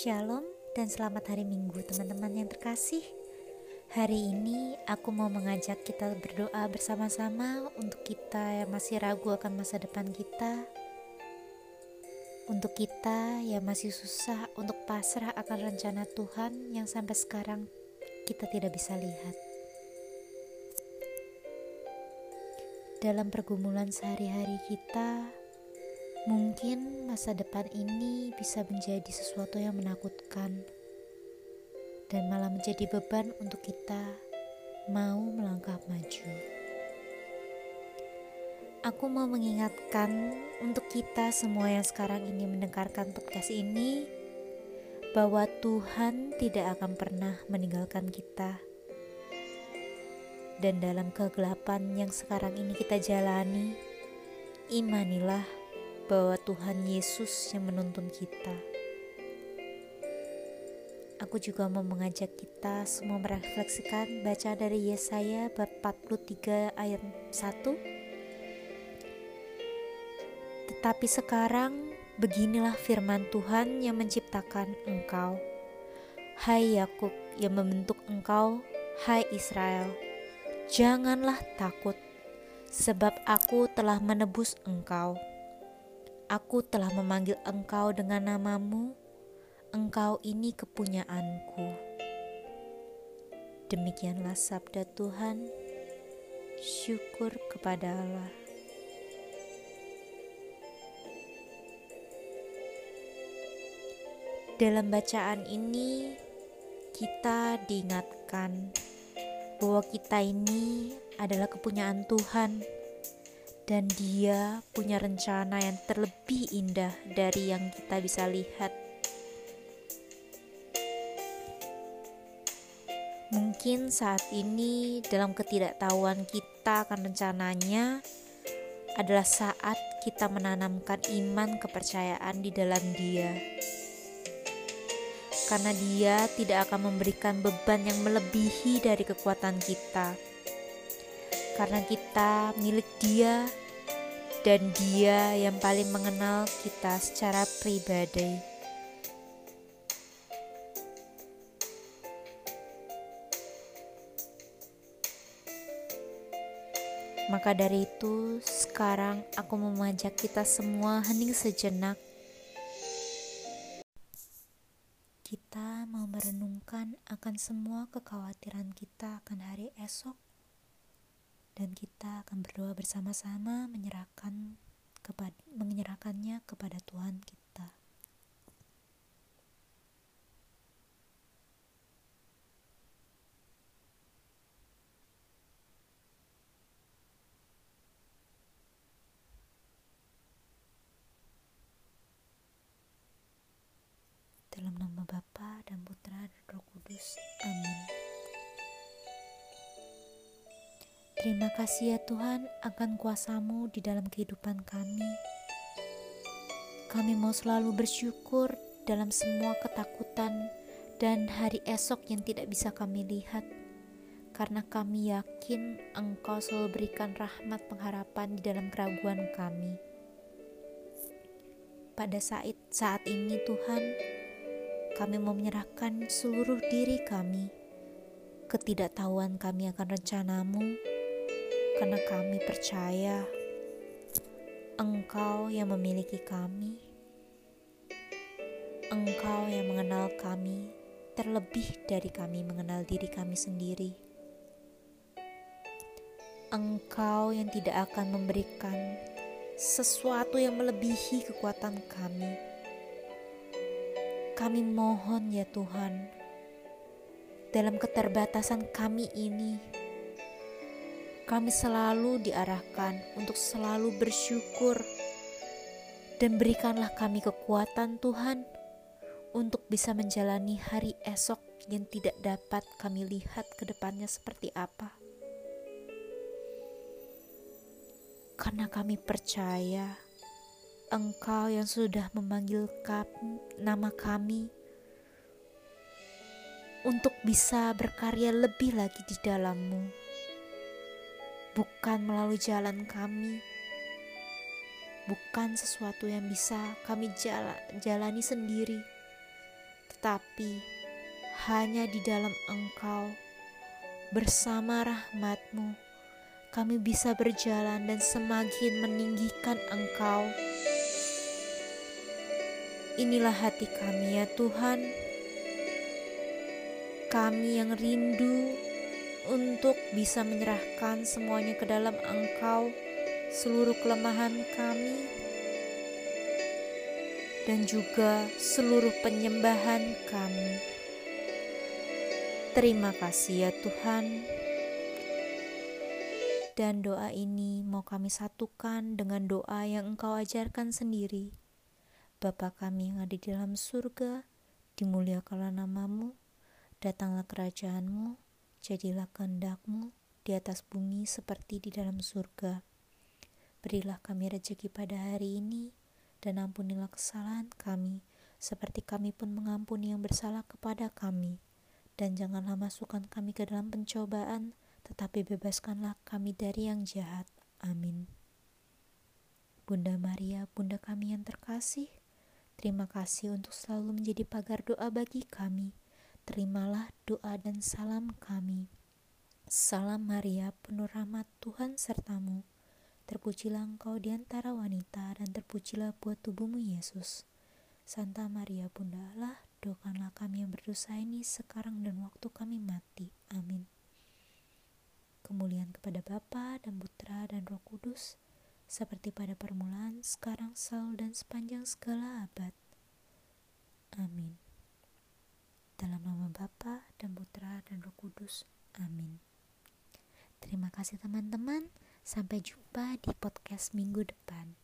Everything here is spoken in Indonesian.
Shalom dan selamat hari Minggu teman-teman yang terkasih. Hari ini aku mau mengajak kita berdoa bersama-sama Untuk kita yang masih ragu akan masa depan kita Untuk kita yang masih susah untuk pasrah akan rencana Tuhan Yang sampai sekarang kita tidak bisa lihat. Dalam pergumulan sehari-hari kita Mungkin masa depan ini bisa menjadi sesuatu yang menakutkan dan malah menjadi beban untuk kita mau melangkah maju. Aku mau mengingatkan untuk kita semua yang sekarang ini mendengarkan podcast ini bahwa Tuhan tidak akan pernah meninggalkan kita. Dan dalam kegelapan yang sekarang ini kita jalani, imanilah bahwa Tuhan Yesus yang menuntun kita. Aku juga mau mengajak kita semua merefleksikan baca dari Yesaya bab 43 ayat 1. Tetapi sekarang beginilah firman Tuhan yang menciptakan engkau. Hai Yakub yang membentuk engkau, hai Israel. Janganlah takut, sebab aku telah menebus engkau Aku telah memanggil engkau dengan namamu, engkau ini kepunyaanku. Demikianlah sabda Tuhan, syukur kepada Allah. Dalam bacaan ini, kita diingatkan bahwa kita ini adalah kepunyaan Tuhan dan dia punya rencana yang terlebih indah dari yang kita bisa lihat. Mungkin saat ini dalam ketidaktahuan kita akan rencananya adalah saat kita menanamkan iman kepercayaan di dalam dia. Karena dia tidak akan memberikan beban yang melebihi dari kekuatan kita. Karena kita milik dia dan Dia yang paling mengenal kita secara pribadi. Maka dari itu, sekarang aku mengajak kita semua hening sejenak. Kita mau merenungkan akan semua kekhawatiran kita akan hari esok dan kita akan berdoa bersama-sama menyerahkan kepada menyerahkannya kepada Tuhan kita. Dalam nama Bapa dan Putra dan Roh Kudus. Amin. Terima kasih ya Tuhan akan kuasamu di dalam kehidupan kami. Kami mau selalu bersyukur dalam semua ketakutan dan hari esok yang tidak bisa kami lihat. Karena kami yakin Engkau selalu berikan rahmat pengharapan di dalam keraguan kami. Pada saat, saat ini Tuhan, kami mau menyerahkan seluruh diri kami ketidaktahuan kami akan rencanamu, karena kami percaya Engkau yang memiliki kami, Engkau yang mengenal kami terlebih dari kami mengenal diri kami sendiri. Engkau yang tidak akan memberikan sesuatu yang melebihi kekuatan kami. Kami mohon ya Tuhan, dalam keterbatasan kami ini, kami selalu diarahkan untuk selalu bersyukur dan berikanlah kami kekuatan Tuhan untuk bisa menjalani hari esok yang tidak dapat kami lihat ke depannya seperti apa. Karena kami percaya Engkau yang sudah memanggil kami, nama kami untuk bisa berkarya lebih lagi di dalammu bukan melalui jalan kami, bukan sesuatu yang bisa kami jalani sendiri, tetapi hanya di dalam Engkau, bersama rahmat-Mu, kami bisa berjalan dan semakin meninggikan Engkau. Inilah hati kami ya Tuhan. Kami yang rindu untuk bisa menyerahkan semuanya ke dalam Engkau, seluruh kelemahan kami, dan juga seluruh penyembahan kami. Terima kasih ya Tuhan. Dan doa ini mau kami satukan dengan doa yang Engkau ajarkan sendiri. Bapa kami yang ada di dalam surga, dimuliakanlah namamu, datanglah kerajaanmu, jadilah kehendakmu di atas bumi seperti di dalam surga. Berilah kami rezeki pada hari ini, dan ampunilah kesalahan kami, seperti kami pun mengampuni yang bersalah kepada kami. Dan janganlah masukkan kami ke dalam pencobaan, tetapi bebaskanlah kami dari yang jahat. Amin. Bunda Maria, Bunda kami yang terkasih, terima kasih untuk selalu menjadi pagar doa bagi kami. Terimalah doa dan salam kami. Salam Maria, penuh rahmat Tuhan sertamu. Terpujilah engkau di antara wanita dan terpujilah buat tubuhmu Yesus. Santa Maria Bunda Allah, doakanlah kami yang berdosa ini sekarang dan waktu kami mati. Amin. Kemuliaan kepada Bapa dan Putra dan Roh Kudus, seperti pada permulaan, sekarang, selalu, dan sepanjang segala abad. Amin. Dalam nama Bapa dan Putra dan Roh Kudus. Amin. Terima kasih teman-teman. Sampai jumpa di podcast minggu depan.